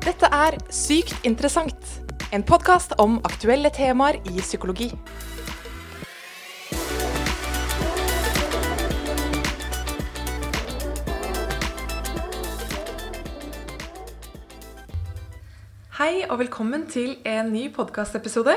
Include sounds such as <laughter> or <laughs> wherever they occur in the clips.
Dette er Sykt interessant, en podkast om aktuelle temaer i psykologi. Hei og velkommen til en ny podkastepisode.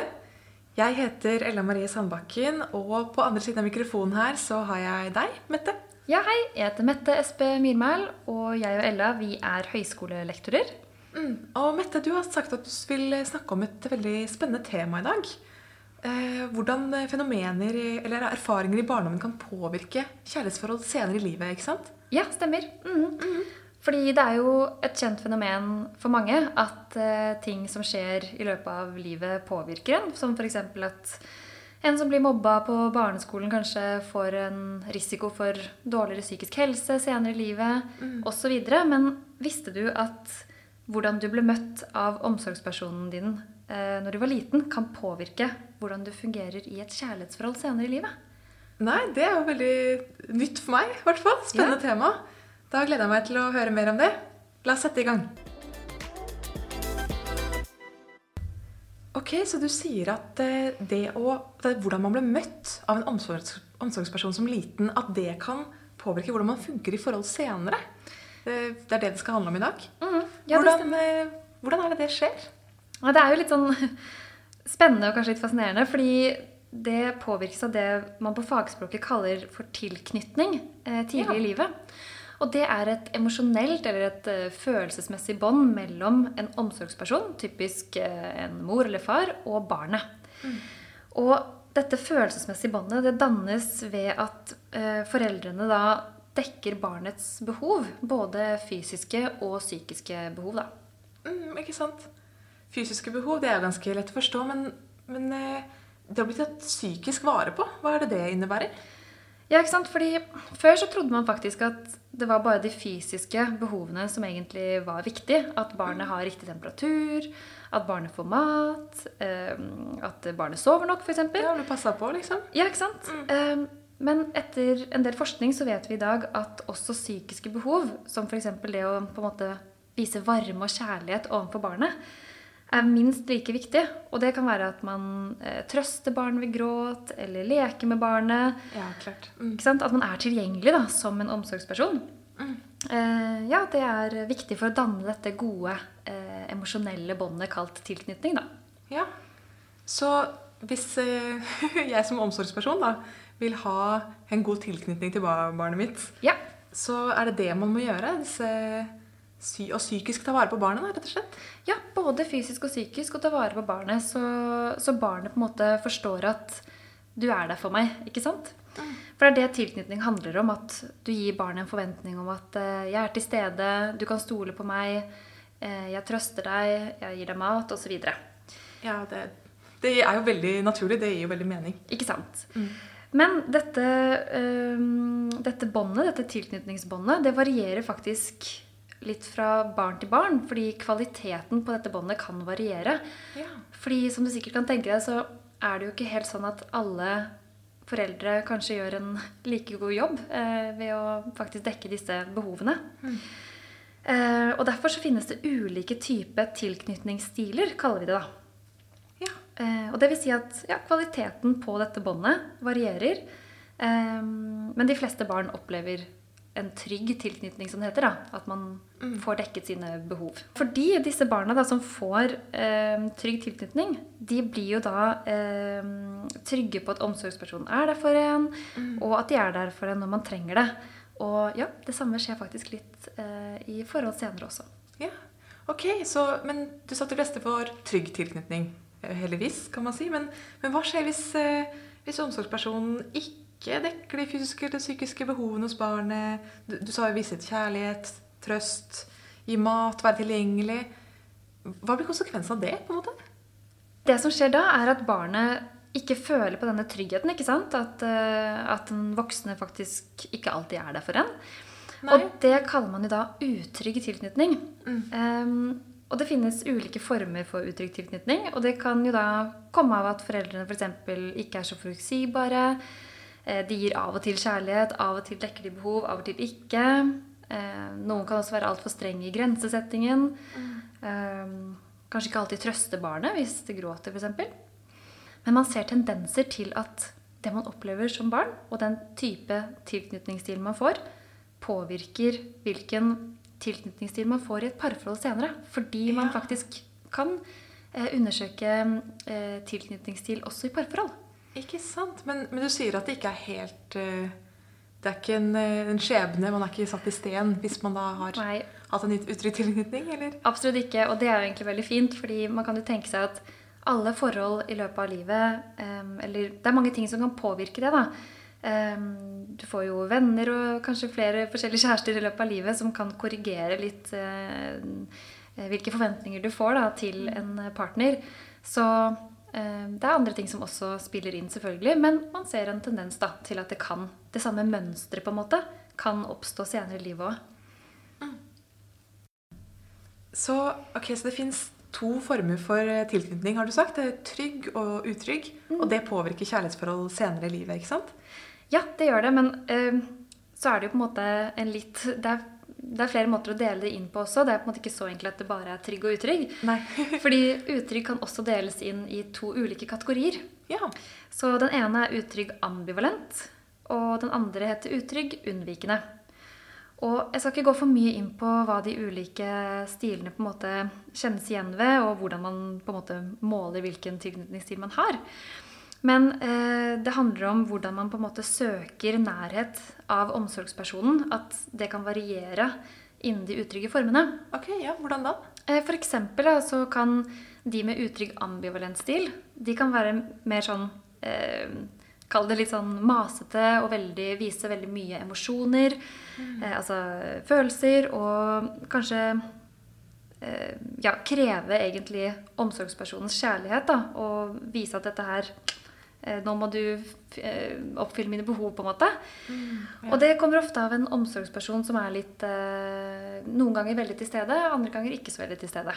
Jeg heter Ella Marie Sandbakken, og på andre siden av mikrofonen her så har jeg deg, Mette. Ja, hei. Jeg heter Mette Espe Myrmæl, og jeg og Ella vi er høyskolelektorer. Mm. Og Mette, du har sagt at du vil snakke om et veldig spennende tema i dag. Eh, hvordan fenomener eller erfaringer i barndommen kan påvirke kjærlighetsforhold senere i livet. ikke sant? Ja, stemmer. Mhm. Fordi det er jo et kjent fenomen for mange at eh, ting som skjer i løpet av livet, påvirker en. Som f.eks. at en som blir mobba på barneskolen, kanskje får en risiko for dårligere psykisk helse senere i livet, Mm. osv. Men visste du at hvordan du ble møtt av omsorgspersonen din eh, når du var liten, kan påvirke hvordan du fungerer i et kjærlighetsforhold senere i livet? Nei, det er jo veldig nytt for meg. i hvert fall. Spennende tema. Da gleder jeg meg til å høre mer om det. La oss sette i gang. Ok, Så du sier at eh, det å, det, hvordan man ble møtt av en omsorgs, omsorgsperson som liten, at det kan påvirke hvordan man funker i forhold senere? Det, Det er det det skal handle om i dag. Mhm. Ja, hvordan, eh, hvordan er det det skjer? Ja, det er jo litt sånn <laughs> spennende og kanskje litt fascinerende, fordi det påvirkes av det man på fagspråket kaller for tilknytning eh, tidlig Ja. i livet. Og det er et emosjonelt eller et uh, følelsesmessig bånd mellom en omsorgsperson, typisk uh, en mor eller far, og barnet. Og dette følelsesmessige båndet det dannes ved at uh, foreldrene da dekker barnets behov, både fysiske og psykiske behov. da. Mm, ikke sant? Fysiske behov det er ganske lett å forstå, men, men eh, det har blitt tatt psykisk vare på. Hva er det det innebærer? Ja, ikke sant? Fordi Før så trodde man faktisk at det var bare de fysiske behovene som egentlig var viktig. At barnet har riktig temperatur, at barnet får mat, eh, at barnet sover nok, f.eks. Ja, du passa på, liksom? Ja, ikke sant? Eh, Men etter en del forskning så vet vi i dag at også psykiske behov, som f.eks. det å på en måte vise varme og kjærlighet overfor barnet, er minst like viktig. Og det kan være at man eh, trøster barn ved gråt, eller leker med barnet. Ja, klart. Mm. At man er tilgjengelig da, som en omsorgsperson. Eh, ja, det er viktig for å danne dette gode eh, emosjonelle båndet kalt tilknytning. Da. Ja. Så hvis eh, <laughs> jeg som omsorgsperson da, vil ha en god tilknytning til barnet mitt, Ja, så er det det man må gjøre? Disse og psykisk ta vare på barnet, rett og slett? ja, både fysisk og psykisk, og ta vare på barnet, så, så barnet på en måte forstår at du er der for meg. ikke sant? For det er det tilknytning handler om. At du gir barnet en forventning om at eh, jeg er til stede, du kan stole på meg, eh, jeg trøster deg, jeg gir deg mat, osv. Ja, det, det er jo veldig naturlig. Det gir jo veldig mening. Ikke sant? Men dette, øhm, dette båndet, dette tilknytningsbåndet, det varierer faktisk litt fra barn til barn. Fordi kvaliteten på dette båndet kan variere. Ja. Fordi som du sikkert kan tenke deg, så er det jo ikke helt sånn at alle foreldre kanskje gjør en like god jobb eh, ved å faktisk dekke disse behovene. Eh, og derfor så finnes det ulike typer tilknytningsstiler, kaller vi det da. Eh, og det vil si at ja, kvaliteten på dette båndet varierer. Eh, men de fleste barn opplever en trygg tilknytning, som det heter. da, At man får dekket sine behov. Fordi disse barna da, som får eh, trygg tilknytning, de blir jo da eh, trygge på at omsorgspersonen er der for en, og at de er der for en når man trenger det. Og ja, det samme skjer faktisk litt eh, i forhold senere også. Ja, ok. Så, men du sa til beste for trygg tilknytning. Eh, Heldigvis, kan man si. Men, men hva skjer hvis, eh, hvis omsorgspersonen ikke dekker de fysiske eller psykiske behovene hos barnet? Du, du sa jo vise kjærlighet, trøst, gi mat, være tilgjengelig. Hva blir konsekvensen av det? på en måte? Det som skjer da, er at barnet ikke føler på denne tryggheten. ikke sant? At, eh, at den voksne faktisk ikke alltid er der for en. Nei. Og det kaller man jo da utrygg tilknytning. Em, og det finnes ulike former for utrygg tilknytning. Og det kan jo da komme av at foreldrene f.eks. ikke er så forutsigbare. Eh, De gir av og til kjærlighet, av og til dekker de behov, av og til ikke. Eh, Noen kan også være altfor strenge i grensesettingen. Mm. kanskje ikke alltid trøste barnet hvis det gråter, f.eks. Men man ser tendenser til at det man opplever som barn, og den type tilknytningsstil man får, påvirker hvilken tilknytningsstil man får i et parforhold senere. Fordi man Ja. faktisk kan eh, undersøke eh, tilknytningsstil også i parforhold. Ikke sant? Men, men du sier at det ikke er helt eh, Det er ikke en, en skjebne, man er ikke satt i sten hvis man da har Nei, hatt en utrygg tilknytning, eller? Absolutt ikke, og det er jo egentlig veldig fint, fordi man kan jo tenke seg at alle forhold i løpet av livet Eller det er mange ting som kan påvirke det, da. Em, du får jo venner og kanskje flere forskjellige kjærester i løpet av livet som kan korrigere litt eh, hvilke forventninger du får da, til en partner. Så eh, det er andre ting som også spiller inn, selvfølgelig. Men man ser en tendens da, til at det kan, det samme mønsteret på en måte, kan oppstå senere i livet òg. Så, okay, så det fins to former for eh, tilknytning, har du sagt. Det er trygg og utrygg. Og det påvirker kjærlighetsforhold senere i livet, ikke sant? Ja, det gjør det, men uh, så er det jo på en måte en litt det er, det er flere måter å dele det inn på også. Det er på en måte ikke så enkelt at det bare er trygg og utrygg. Nei. <laughs> Fordi utrygg kan også deles inn i to ulike kategorier. ja. Så den ene er utrygg ambivalent, og den andre heter utrygg unnvikende. Og jeg skal ikke gå for mye inn på hva de ulike stilene på en måte kjennes igjen ved, og hvordan man på en måte måler hvilken tilknytningsstil man har. Men eh, det handler om hvordan man på en måte søker nærhet av omsorgspersonen. At det kan variere innen de utrygge formene. Ok, ja, hvordan da? Eh, For eksempel så kan de med utrygg ambivalent stil, de kan være mer sånn eh, Kall det litt sånn masete og veldig, vise veldig mye emosjoner. Eh, altså følelser og kanskje eh, ja, kreve egentlig omsorgspersonens kjærlighet. da, Og vise at dette her Nå må du eh, oppfylle mine behov, på en måte. Og det kommer ofte av en omsorgsperson som er litt eh, Noen ganger veldig til stede, andre ganger ikke så veldig til stede.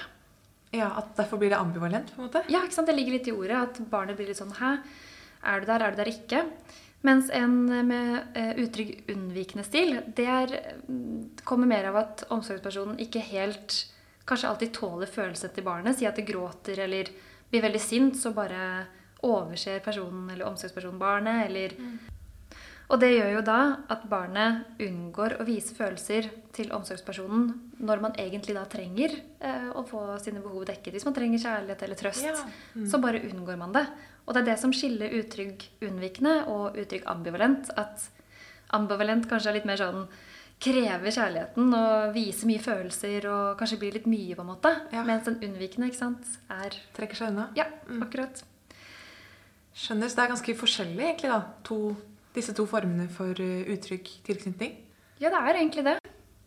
Ja, at Derfor blir det ambivalent? på en måte? Ja, ikke sant? Det ligger litt i ordet at barnet blir litt sånn Hæ, er du der, er du der ikke? Mens en med eh, utrygg unnvikende stil, det er, mm, kommer mer av at omsorgspersonen ikke helt Kanskje alltid tåler følelsene til barnet. Si at det gråter eller blir veldig sint, så bare overser personen eller omsorgspersonen barnet. Eller Og det gjør jo da at barnet unngår å vise følelser til omsorgspersonen når man egentlig da trenger eh, å få sine behov dekket. Hvis man trenger kjærlighet eller trøst, Ja. så bare unngår man det. Og det er det som skiller utrygg unnvikende og utrygg ambivalent. At ambivalent kanskje er litt mer sånn krever kjærligheten og viser mye følelser og kanskje blir litt mye, på en måte. Ja. Mens den unnvikende ikke sant, er Trekker seg unna? Ja, akkurat. Skjønner, så Det er ganske forskjellig, egentlig, da, to, disse to formene for uttrykk, tilknytning. Ja, det er egentlig det.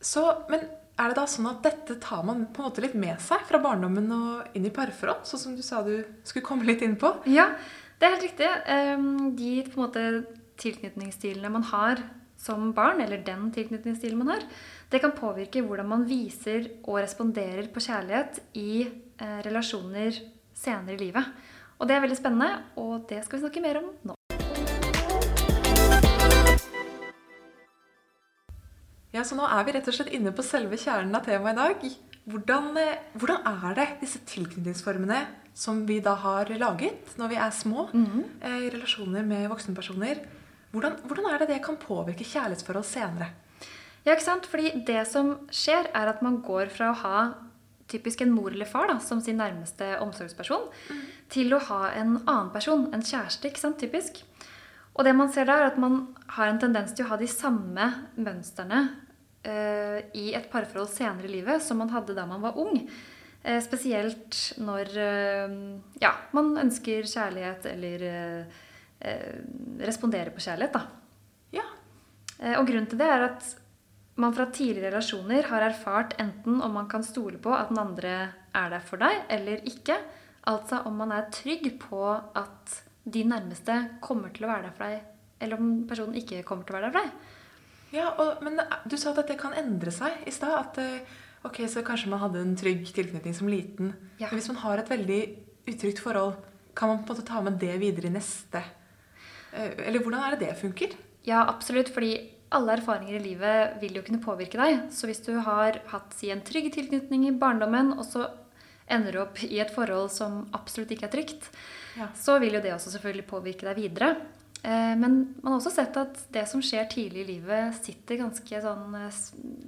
Så, Men er det da sånn at dette tar man på en måte litt med seg fra barndommen og inn i parforhold? Sånn som du sa du skulle komme litt inn på? Ja, det er helt riktig. Ehm, De på en måte tilknytningsstilene man har som barn, eller den tilknytningsstilen man har, det kan påvirke hvordan man viser og responderer på kjærlighet i eh, relasjoner senere i livet. Og det er veldig spennende, og det skal vi snakke mer om nå. Ja, så nå er vi rett og slett inne på selve kjernen av temaet i dag. Hvordan, eh, hvordan er det disse tilknytningsformene som vi da har laget når vi er små, eh, i relasjoner med voksne personer, hvordan, hvordan er det det kan påvirke kjærlighetsforhold senere? Ja, ikke sant? Fordi det som skjer, er at man går fra å ha typisk en mor eller far da, som sin nærmeste omsorgsperson, til å ha en annen person, en kjæreste, ikke sant? Typisk. Og det man ser da, er at man har en tendens til å ha de samme mønstrene uh, i et parforhold senere i livet som man hadde da man var ung. Uh, spesielt når uh, ja, man ønsker kjærlighet eller responderer på kjærlighet, da. Ja, Og grunnen til det er at man fra tidligere relasjoner har erfart enten om man kan stole på at den andre er der for deg, eller ikke. Altså om man er trygg på at de nærmeste kommer til å være der for deg, eller om personen ikke kommer til å være der for deg. ja og, men du sa at det kan endre seg i stad. At eh, ok, så kanskje man hadde en trygg tilknytning som liten. Ja. Men hvis man har et veldig utrygt forhold, kan man på en måte ta med det videre i neste? Eh, Eller hvordan er det det funker? Ja, absolutt, fordi alle erfaringer i livet vil jo kunne påvirke deg. Så hvis du har hatt si, en trygg tilknytning i barndommen, og så ender du opp i et forhold som absolutt ikke er trygt, Ja. så vil jo det også selvfølgelig påvirke deg videre. Eh, Men man har også sett at det som skjer tidlig i livet, sitter ganske sånn eh,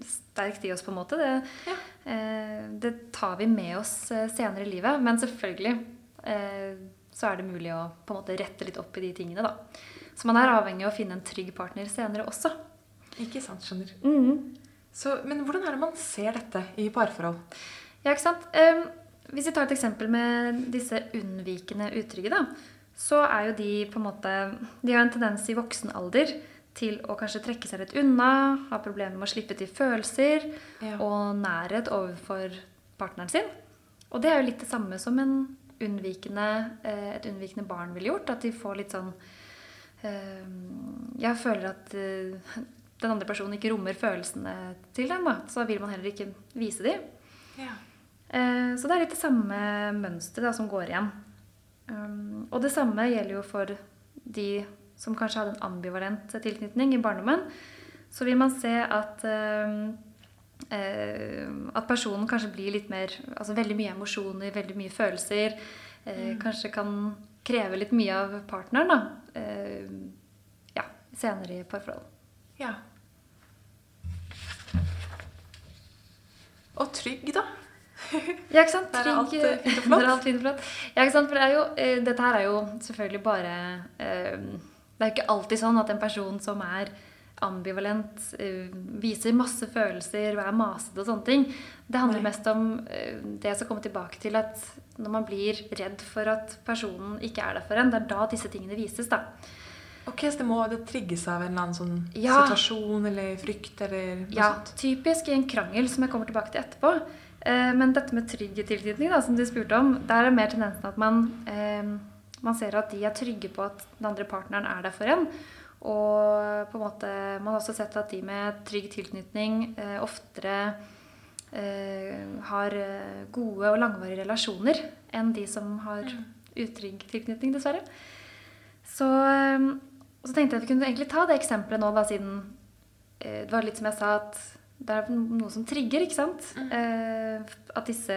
sterkt i oss, på en måte. Det, Ja. eh, det tar vi med oss senere i livet. Men selvfølgelig så er det mulig å på en måte rette litt opp i de tingene, da. Så man er avhengig av å finne en trygg partner senere også. Ikke sant, skjønner. Mm. Så, men hvordan er det man ser dette i parforhold? Ja, ikke sant? Um, hvis vi tar et eksempel med disse unnvikende utrygge, da, så er jo de på en måte De har en tendens i voksen alder til å kanskje trekke seg litt unna, ha problemer med å slippe til følelser Ja. og nærhet overfor partneren sin. Og det er jo litt det samme som en unnvikende, eh, et unnvikende barn ville gjort. At de får litt sånn eh, Jeg føler at eh, den andre personen ikke rommer følelsene til dem, da. Så vil man heller ikke vise dem. Ja. Eh, Så det er litt det samme mønsteret som går igjen. Um, og det samme gjelder jo for de som kanskje hadde en ambivalent tilknytning i barndommen. Så vil man se at, um, eh, at personen kanskje blir litt mer Altså veldig mye emosjoner, veldig mye følelser. eh, Kanskje kan kreve litt mye av partneren, da. ja, senere i parforhold. Ja. Og trygg, da? Ja, ikke sant? <laughs> Er alt, Trygg- eh, fint og <laughs> flott. Alt fint og flott. Ja, ikke sant? For det er jo, eh, dette her er jo selvfølgelig bare eh, Det er ikke alltid sånn at en person som er ambivalent, viser masse følelser og er masete og sånne ting. Det handler Nei. mest om det jeg skal komme tilbake til, at når man blir redd for at personen ikke er der for en, det er da disse tingene vises, da. Ok, Så det må det trigges av en eller annen sånn Ja. situasjon eller frykt eller noe Ja, sånt? typisk i en krangel, som jeg kommer tilbake til etterpå. Eh, Men dette med trygg tilknytning, som du spurte om, der er mer tendensen at man, eh, man ser at de er trygge på at den andre partneren er der for en. Og på en måte, man har også sett at de med trygg tilknytning eh, oftere eh, har eh, gode og langvarige relasjoner enn de som har utrygg tilknytning, dessverre. Så, eh, så tenkte jeg at vi kunne egentlig ta det eksempelet nå, da, siden eh, det var litt som jeg sa, at det er noe som trigger, ikke sant? Eh, at disse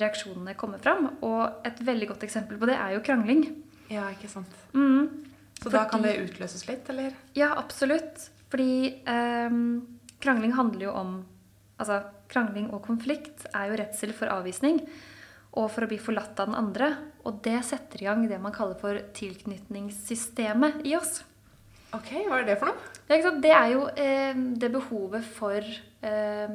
reaksjonene kommer fram. Og et veldig godt eksempel på det er jo krangling. Ja, ikke sant. Mm. Så da kan det utløses litt, eller? Ja, absolutt. Fordi eh, krangling handler jo om Altså, krangling og konflikt er jo redsel for avvisning og for å bli forlatt av den andre. Og det setter i gang det man kaller for tilknytningssystemet i oss. Ok, hva er det for noe? Det er, det er jo eh, det behovet for eh,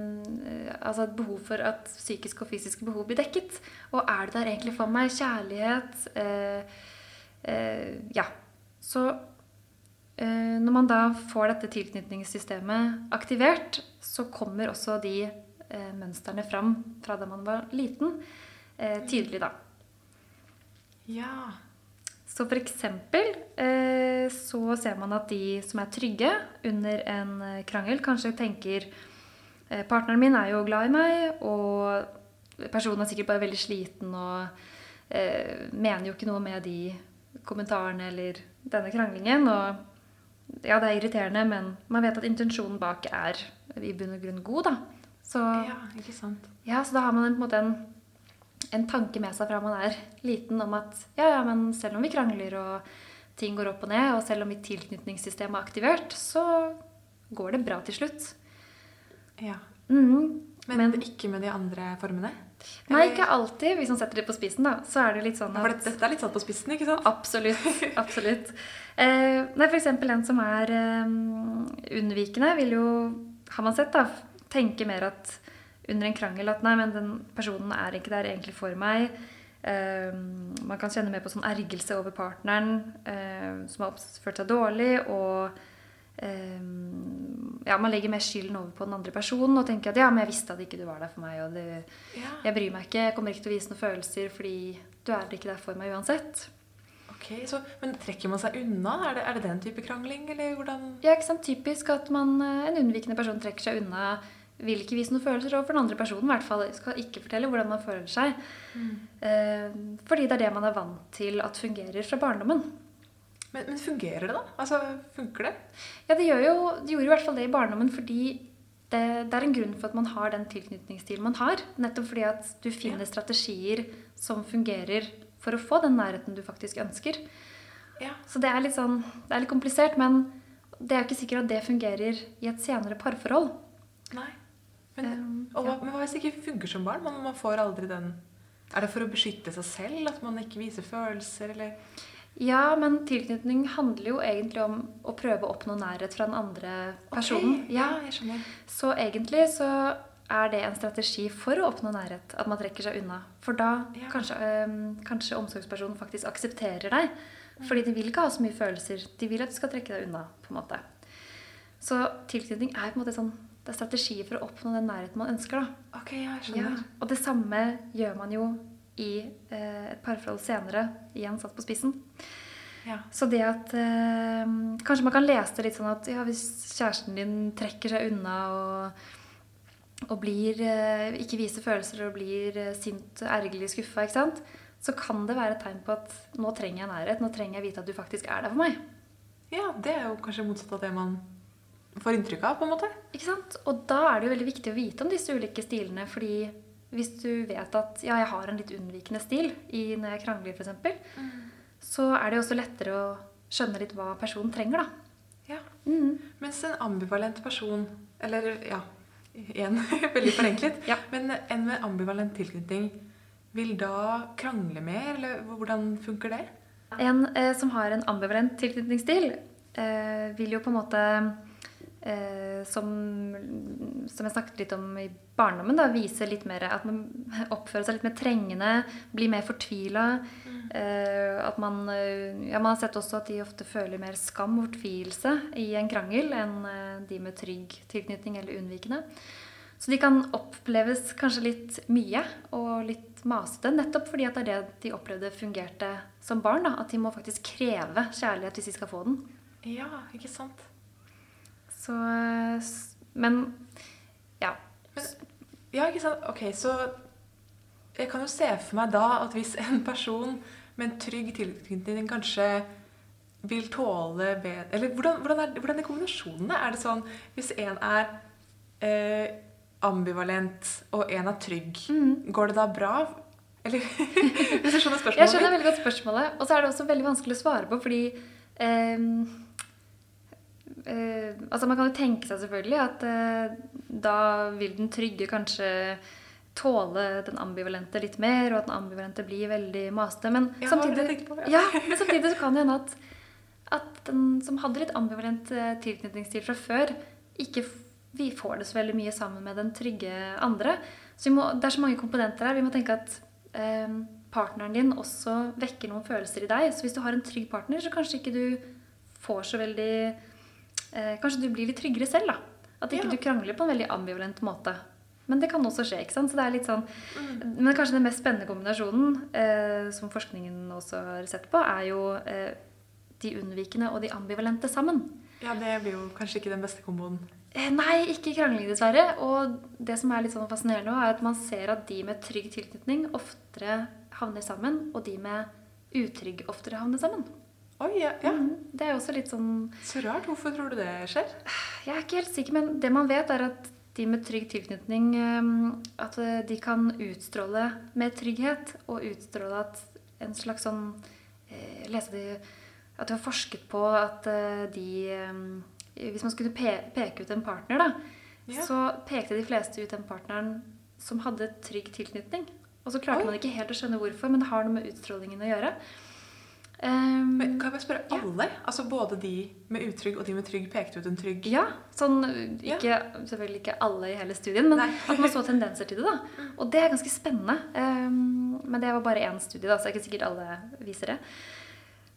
Altså et behov for at psykiske og fysiske behov blir dekket. Og er det der egentlig for meg? Kjærlighet eh, eh, Ja. Så eh, når man da får dette tilknytningssystemet aktivert, så kommer også de eh, mønstrene fram fra da man var liten, eh, tydelig, da. Ja. Så for eksempel eh, så ser man at de som er trygge under en eh, krangel, kanskje tenker eh, Partneren min er jo glad i meg, og personen er sikkert bare veldig sliten og eh, mener jo ikke noe med de kommentarene eller denne kranglingen. Og ja, det er irriterende, men man vet at intensjonen bak er i bunn og grunn god, da. Så ja, ikke sant. ja, så da har man en, på en måte en, en tanke med seg fra man er liten om at ja, ja, men selv om vi krangler og ting går opp og ned, og selv om mitt tilknytningssystem er aktivert, så går det bra til slutt. Ja. Mm. Men, Men, ikke med de andre formene? nei, ikke alltid. Hvis man setter det på spissen, da, så er det litt sånn Ja, for dette er litt satt på spissen, ikke sant? Absolutt. <laughs> absolutt. Eh, nei, eksempel en som er eh, unnvikende, vil jo, har man sett, da, tenke mer at under en krangel at nei, men den personen er ikke der egentlig for meg. Eh, man kan kjenne mer på sånn ergelse over partneren eh, som har oppført seg dårlig, og um, ja, man legger mer skylden over på den andre personen og tenker at ja, men jeg visste at ikke du var der for meg, og det, Ja. jeg bryr meg ikke, jeg kommer ikke til å vise noen følelser fordi du er ikke der for meg uansett. Ok, så, Men trekker man seg unna? Er det, er det den type krangling, eller hvordan Ja, ikke sant? Typisk at man, eh, en unnvikende person trekker seg unna, vil ikke vise noen følelser overfor den andre personen. I hvert fall skal ikke fortelle hvordan man føler seg. Eh, fordi det er det man er vant til at fungerer fra barndommen. men, men fungerer det, da? Altså, Funker det? Ja, det, gjør jo, det gjorde i hvert fall det i barndommen fordi det, det, er en grunn for at man har den tilknytningsstilen man har. Nettopp fordi at du finner ja. strategier som fungerer for å få den nærheten du faktisk ønsker. Ja. Så det er litt sånn, det er litt komplisert, men det er jo ikke sikkert at det fungerer i et senere parforhold. Nei. Men, um, og, ja. men hva hvis det ikke funker som barn? Man, man får aldri den Er det for å beskytte seg selv at man ikke viser følelser, eller? Ja, men tilknytning handler jo egentlig om å prøve å oppnå nærhet fra den andre personen. Okay. Ja, jeg skjønner. Så egentlig så er det en strategi for å oppnå nærhet, at man trekker seg unna. For da ja. kanskje, øhm, kanskje, omsorgspersonen faktisk aksepterer deg. Fordi de vil ikke ha så mye følelser. De vil at du skal trekke deg unna. på en måte. Så tilknytning er på en måte sånn, det er strategier for å oppnå den nærheten man ønsker. da. Ok, jeg skjønner. Ja, og det samme gjør man jo i eh, et parforhold senere, igjen satt på spissen. Ja. Så det at eh, Kanskje man kan lese det litt sånn at ja, hvis kjæresten din trekker seg unna og, og blir, eh, ikke viser følelser og blir eh, sint, ergerlig, skuffa, så kan det være et tegn på at nå trenger jeg nærhet. Nå trenger jeg vite at du faktisk er der for meg. Ja, det er jo kanskje motsatt av det man får inntrykk av. på en måte. Ikke sant? Og da er det jo veldig viktig å vite om disse ulike stilene. fordi hvis du vet at ja, jeg har en litt unnvikende stil i, når jeg krangler, f.eks., mm. så er det jo også lettere å skjønne litt hva personen trenger, da. Ja. Mm. Mens en ambivalent person Eller ja, igjen <laughs> veldig forenklet. ja. Men en med ambivalent tilknytning vil da krangle mer, eller hvordan funker det? En eh, som har en ambivalent tilknytningsstil, eh, vil jo på en måte eh, som, som, jeg snakket litt om i barndommen, da, viser litt mer at man oppfører seg litt mer trengende, blir mer fortvila. Mm. Eh, at man, eh, ja, man har sett også at de ofte føler mer skam og fortvilelse i en krangel enn eh, de med trygg tilknytning eller unnvikende. Så de kan oppleves kanskje litt mye og litt masete, nettopp fordi at det er det de opplevde fungerte som barn. Da. At de må faktisk kreve kjærlighet hvis de skal få den. Ja, ikke sant? Så Men ja. Men, ja, ikke sant. Ok, så jeg kan jo se for meg da at hvis en person med en trygg tilknytning kanskje vil tåle bedre Eller hvordan, hvordan, er, hvordan er kombinasjonene? Er det sånn hvis en er eh, ambivalent og en er trygg, mm. går det da bra? Eller <laughs> Hvis du skjønner spørsmålet? Jeg skjønner veldig godt spørsmålet. Og så er det også veldig vanskelig å svare på, fordi eh, eh, altså Man kan jo tenke seg selvfølgelig at eh, da vil den trygge kanskje tåle den ambivalente litt mer, og at den ambivalente blir veldig masete. Men, ja, samtidig, på, ja. ja, men <laughs> samtidig så kan det hende at, at den som hadde litt ambivalent eh, tilknytningsstil fra før, ikke vi får det så veldig mye sammen med den trygge andre. Så må, Det er så mange komponenter her. Vi må tenke at eh, partneren din også vekker noen følelser i deg. Så hvis du har en trygg partner, så kanskje ikke du får så veldig eh, Kanskje du blir litt tryggere selv, da. At ikke ja. du krangler på en veldig ambivalent måte. Men det kan også skje. ikke sant? Så det er litt sånn, mm. Men kanskje den mest spennende kombinasjonen, eh, som forskningen også har sett på, er jo eh, de unnvikende og de ambivalente sammen. Ja, det blir jo kanskje ikke den beste komboen. Eh, nei, ikke krangling, dessverre. Og det som er litt sånn fascinerende, er at man ser at de med trygg tilknytning oftere havner sammen, og de med utrygg oftere havner sammen. Oi, ja, ja. Mm, det er også litt sånn Så rart. Hvorfor tror du det skjer? Jeg er ikke helt sikker, men det man vet, er at de med trygg tilknytning ehm, At eh, de kan utstråle med trygghet, og utstråle at en slags sånn Lese de at du har forsket på at eh, de ehm, Hvis man skulle peke ut en partner, da, ja. så pekte de fleste ut den partneren som hadde trygg tilknytning. Og så klarte Oi. man ikke helt å skjønne hvorfor, men det har noe med utstrålingen å gjøre. Um, Men kan jeg bare spørre alle? Ja. Altså Både de med utrygg og de med trygg pekte ut en trygg Ja. sånn, ikke, ja. Selvfølgelig ikke alle i hele studien, men Nei. at man så tendenser til det. da. <laughs> Mm. Og det er ganske spennende. Um, men det var bare én studie, da, så det er ikke sikkert alle viser det.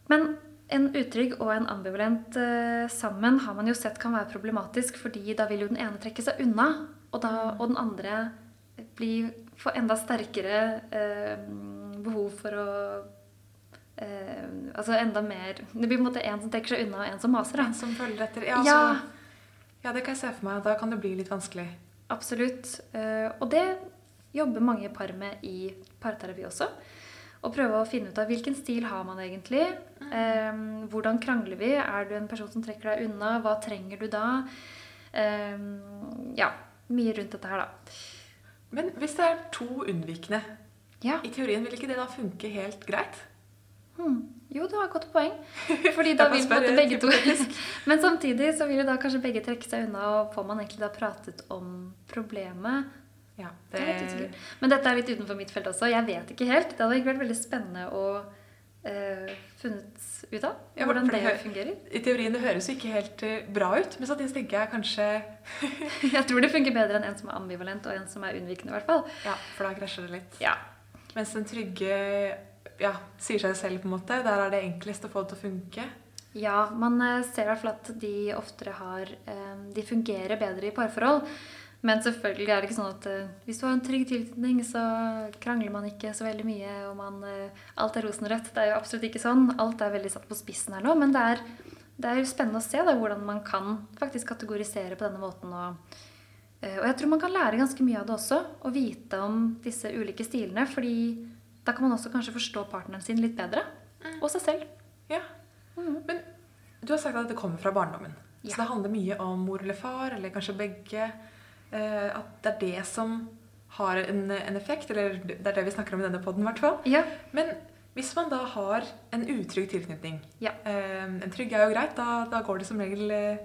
Men en utrygg og en ambivalent uh, sammen har man jo sett kan være problematisk, fordi da vil jo den ene trekke seg unna, og, da, mm. og den andre blir, får enda sterkere uh, behov for å eh, altså enda mer Det blir på en måte en som trekker seg unna, og en som maser. Da. En som følger etter. Ja, ja. Så, ja, det kan jeg se for meg. Da kan det bli litt vanskelig. Absolutt. Uh, og det jobber mange par med i parterapi også. Og prøve å finne ut av hvilken stil har man egentlig. Uh, hvordan krangler vi? Er du en person som trekker deg unna? Hva trenger du da? Ja, mye rundt dette her, da. Men hvis det er to unnvikende, Ja. i teorien vil ikke det da funke helt greit? Hmm. Jo, du har et godt poeng. <laughs> Fordi da vil måte begge to. <laughs> Men samtidig så vil jo da kanskje begge trekke seg unna, og får man egentlig da pratet om problemet? Ja, Det det. Men dette er litt utenfor mitt felt også. Jeg vet ikke helt. Det hadde ikke vært veldig spennende å uh, funnet ut av Ja, hvordan det det- fungerer. I teorien det høres jo ikke helt eh, bra ut, men samtidig tenker jeg kanskje <laughs> Jeg tror det funker bedre enn en som er ambivalent, og en som er unnvikende, i hvert fall. Ja, for da krasjer det litt. Ja. Mens den trygge ja, sier seg selv, på en måte. Der er det enklest å få det til å funke. Ja, man eh, ser i hvert fall at de oftere har eh, De fungerer bedre i parforhold. Men selvfølgelig er det ikke sånn at eh, hvis du har en trygg tilknytning, så krangler man ikke så veldig mye, og man Alt er rosenrødt. Det er jo absolutt ikke sånn. Alt er veldig satt på spissen her nå. Men det er, det er spennende å se da, hvordan man kan faktisk kategorisere på denne måten. Og, og jeg tror man kan lære ganske mye av det også. Å vite om disse ulike stilene. fordi da kan man også kanskje forstå partneren sin litt bedre. Og seg selv. Ja. Mm. Men du har sagt at det kommer fra barndommen. Ja. Så det handler mye om mor eller far, eller kanskje begge. Eh, at det er det som har en, en effekt, eller det er det vi snakker om i denne poden, i hvert fall. Ja. Men hvis man da har en utrygg tilknytning Ja. eh, En trygg er jo greit, da, da går det som regel eh,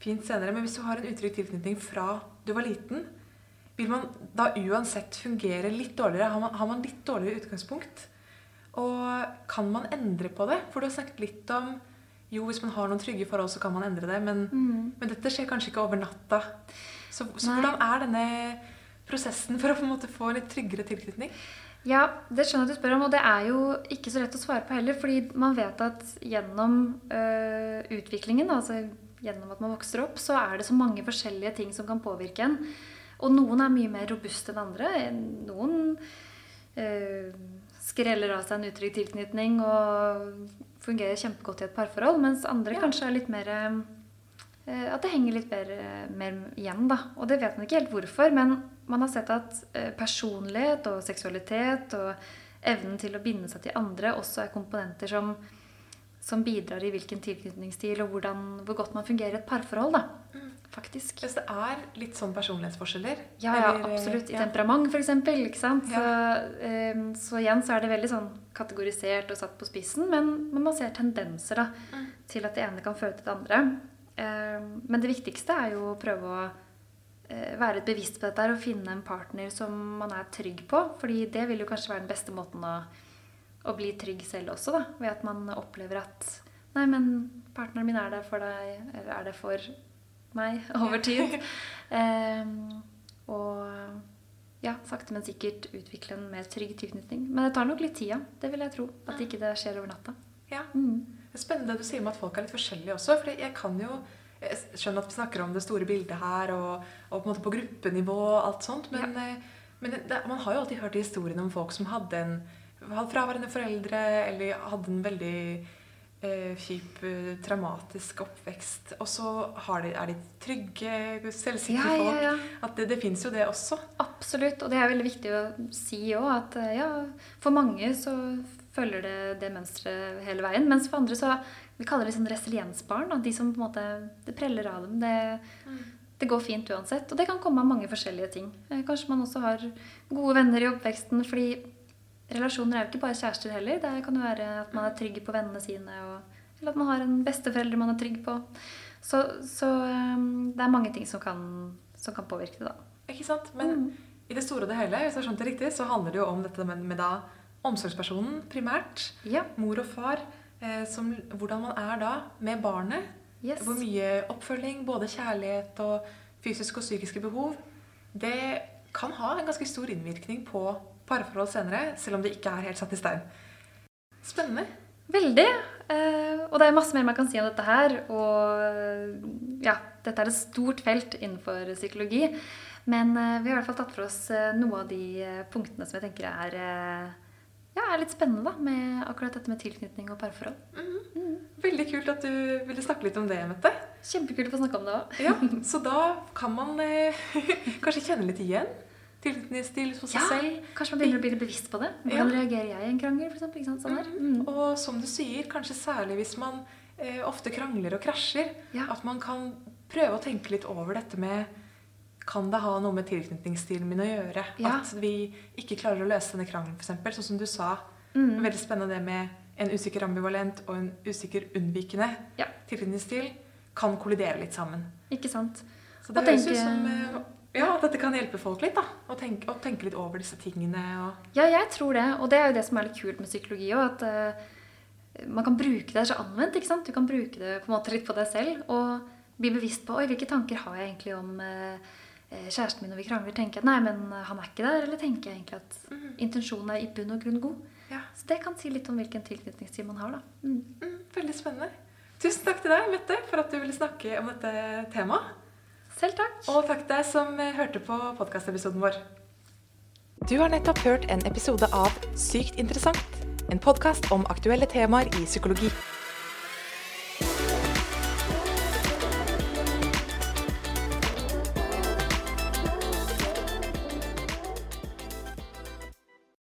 fint senere. Men hvis du har en utrygg tilknytning fra du var liten, vil man da uansett fungere litt dårligere? Har man, har man litt dårligere utgangspunkt? Og kan man endre på det? For du har snakket litt om jo, hvis man har noen trygge forhold, så kan man endre det. Men, men dette skjer kanskje ikke over natta. Så, så hvordan er denne prosessen for å på en måte få en litt tryggere tilknytning? Ja, det skjønner jeg at du spør om, og det er jo ikke så lett å svare på heller. Fordi man vet at gjennom øh, utviklingen, altså gjennom at man vokser opp, så er det så mange forskjellige ting som kan påvirke en. Og noen er mye mer robuste enn andre. Noen øh, skreller av seg en utrygg tilknytning og fungerer kjempegodt i et parforhold, mens andre Ja. kanskje er litt mer øh, at det henger litt mer, mer igjen, da. Og det vet man ikke helt hvorfor, men man har sett at eh, personlighet og seksualitet og evnen til å binde seg til andre også er komponenter som, som bidrar i hvilken tilknytningsstil og hvordan, hvor godt man fungerer i et parforhold, da. Faktisk. Hvis det er litt sånn personlighetsforskjeller Ja, ja, eller, eh, absolutt. I ja. temperament, f.eks. Ikke sant? Ja. Så, eh, så igjen så er det veldig sånn kategorisert og satt på spissen, men, men man ser tendenser da, Mm. til at det ene kan føre til det andre. Um, men det viktigste er jo å prøve å være litt bevisst på dette og finne en partner som man er trygg på. fordi det vil jo kanskje være den beste måten å, å bli trygg selv også, da. Ved at man opplever at Nei, men partneren min er der for deg, eller er det for meg <laughs> over tid. um, og ja, sakte, men sikkert utvikle en mer trygg tilknytning. Men det tar nok litt tid, ja. Det vil jeg tro. At ikke det skjer over natta. Ja. Mm. Det er spennende det du sier om at folk er litt forskjellige også. For jeg kan jo jeg skjønner at vi snakker om det store bildet her, og, og på på gruppenivå og alt sånt, men, ja. men det, man har jo alltid hørt historiene om folk som hadde en fraværende foreldre, eller hadde en veldig eh, kjip, eh, traumatisk oppvekst. Og så har de, er de trygge, selvsikre Ja, ja, folk. ja. At det, det fins jo det også. Absolutt. Og det er veldig viktig å si òg at eh, ja, for mange så følger det det mønsteret hele veien. Mens for andre så Vi kaller det sånn resiliensbarn. Og De som på en måte Det preller av dem. Det, det går fint uansett. Og det kan komme av mange forskjellige ting. Eh, Kanskje man også har gode venner i oppveksten. fordi relasjoner er jo ikke bare kjærester heller. Det kan jo være at man er trygg på vennene sine. Og, eller at man har en besteforelder man er trygg på. Så, så eh, det er mange ting som kan, som kan påvirke det, da. Ikke sant? Men i det store og det hele, hvis jeg har skjønt det riktig, så handler det jo om dette med, med da omsorgspersonen primært. Ja. Mor og far. Eh, som, hvordan man er da med barnet. Yes. Hvor mye oppfølging, både kjærlighet og fysiske og psykiske behov, det kan ha en ganske stor innvirkning på parforhold senere, selv om det ikke er helt satt i stein. Spennende. Veldig. Eh, og det er masse mer man kan si om dette her. Og ja, dette er et stort felt innenfor psykologi. Men eh, vi har i hvert fall tatt for oss noen noe av de eh, punktene som jeg tenker er, eh, ja, er litt spennende da, med akkurat dette med tilknytning og parforhold. Veldig kult at du ville snakke litt om det, Mette. Kjempekult å få snakke om det òg. Ja, Så da kan man eh, <laughs> kanskje kjenne litt igjen tilknytningsstil hos seg Ja, selv. kanskje man begynner å bli litt bevisst på det. Hvordan Ja. reagerer jeg i en krangel? For eksempel, ikke sant? Sånn. Mm. Og som du sier, kanskje særlig hvis man eh, ofte krangler og krasjer, Ja. at man kan prøve å tenke litt over dette med Kan det ha noe med tilknytningsstilen min å gjøre? Ja. At vi ikke klarer å løse denne krangelen, f.eks. Sånn som du sa. Mm. Veldig spennende det med en usikker ambivalent og en usikker unnvikende Ja. tilknytningsstil kan kollidere litt sammen. Ikke sant? Så det Og høres tenke- ut som eh, ja, at dette kan hjelpe folk litt. da, Å tenke, å tenke litt over disse tingene. og Ja, jeg tror det. Og det er jo det som er litt kult med psykologi òg. At uh, man kan bruke det så anvendt. ikke sant? Du kan bruke det på en måte litt på deg selv. Og bli bevisst på oi, hvilke tanker har jeg egentlig om eh, kjæresten min når vi krangler. Tenker jeg at nei, men han er ikke der? Eller tenker jeg egentlig at intensjonen er i bunn og grunn god? Ja, Så det kan si litt om hvilken tilknytningstid man har, da. Mm. mm, Veldig spennende. Tusen takk til deg, Mette, for at du ville snakke om dette temaet. Selv takk. Og takk deg som eh, hørte på podkastepisoden vår. Du har nettopp hørt en episode av Sykt interessant. En podkast om aktuelle temaer i psykologi.